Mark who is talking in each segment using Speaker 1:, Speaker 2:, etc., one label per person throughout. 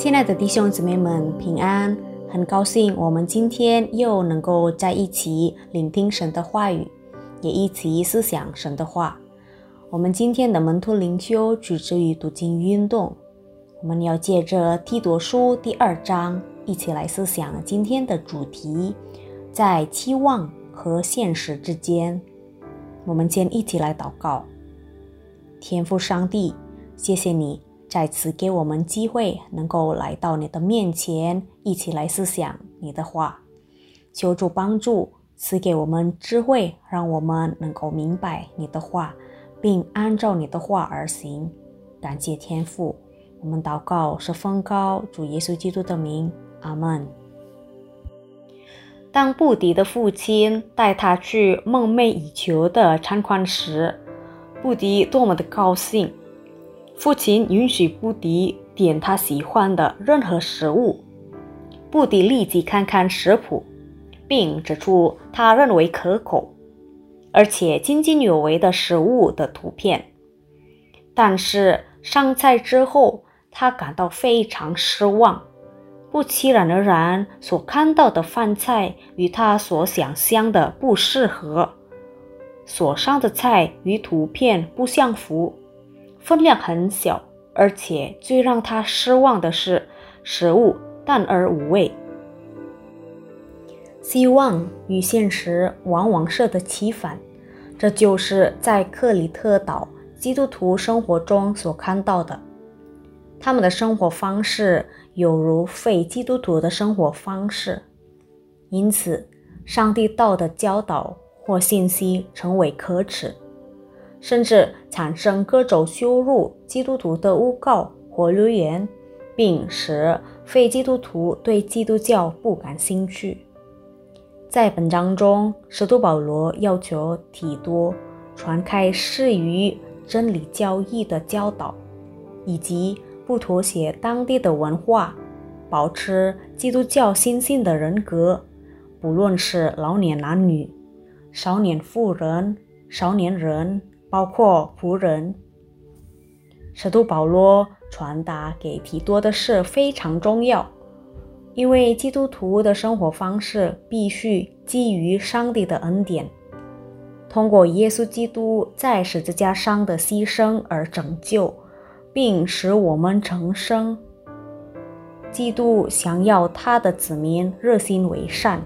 Speaker 1: 亲爱的弟兄姊妹们，平安！很高兴我们今天又能够在一起聆听神的话语，也一起思想神的话。我们今天的门徒灵修取自于读经运动，我们要借着提多书第二章一起来思想今天的主题，在期望和现实之间。我们先一起来祷告，天父上帝，谢谢你。再次给我们机会，能够来到你的面前，一起来思想你的话。求助帮助，赐给我们智慧，让我们能够明白你的话，并按照你的话而行。感谢天父，我们祷告是奉高主耶稣基督的名，阿门。当布迪的父亲带他去梦寐以求的参观时，布迪多么的高兴！父亲允许布迪点他喜欢的任何食物。布迪立即看看食谱，并指出他认为可口而且津津有味的食物的图片。但是上菜之后，他感到非常失望。不期然而然，所看到的饭菜与他所想象的不适合，所上的菜与图片不相符。分量很小，而且最让他失望的是，食物淡而无味。希望与现实往往适得其反，这就是在克里特岛基督徒生活中所看到的。他们的生活方式有如非基督徒的生活方式，因此，上帝道的教导或信息成为可耻。甚至产生各种羞辱基督徒的诬告或流言，并使非基督徒对基督教不感兴趣。在本章中，使徒保罗要求提多传开适于真理教义的教导，以及不妥协当地的文化，保持基督教心性的人格，不论是老年男女、少年妇人、少年人。包括仆人，使徒保罗传达给提多的事非常重要，因为基督徒的生活方式必须基于上帝的恩典，通过耶稣基督在十字架上的牺牲而拯救，并使我们重生。基督想要他的子民热心为善，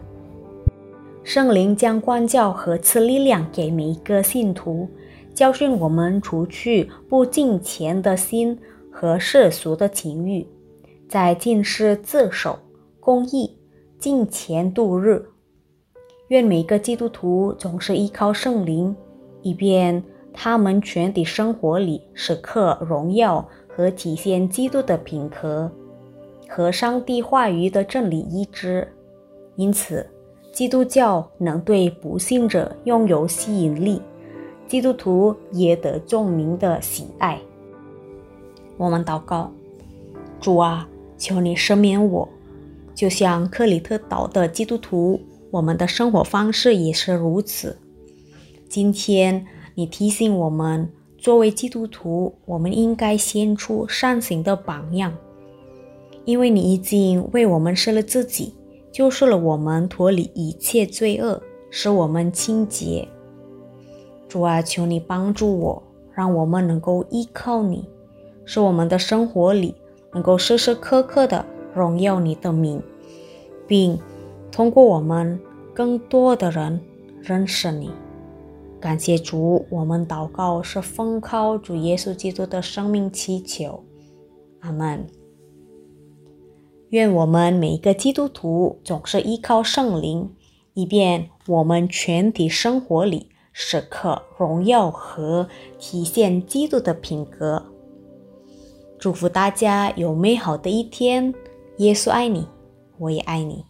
Speaker 1: 圣灵将关教和赐力量给每一个信徒。教训我们除去不敬虔的心和世俗的情欲，在尽施自守、公义、敬虔度日。愿每个基督徒总是依靠圣灵，以便他们全体生活里时刻荣耀和体现基督的品格和上帝话语的真理一致。因此，基督教能对不信者拥有吸引力。基督徒也得众民的喜爱。我们祷告：主啊，求你赦免我，就像克里特岛的基督徒，我们的生活方式也是如此。今天你提醒我们，作为基督徒，我们应该献出善行的榜样，因为你已经为我们舍了自己，救赎了我们，脱离一切罪恶，使我们清洁。主啊，求你帮助我，让我们能够依靠你，使我们的生活里能够时时刻刻的荣耀你的名，并通过我们更多的人认识你。感谢主，我们祷告是奉靠主耶稣基督的生命祈求，阿门。愿我们每一个基督徒总是依靠圣灵，以便我们全体生活里。时刻荣耀和体现基督的品格。祝福大家有美好的一天。耶稣爱你，我也爱你。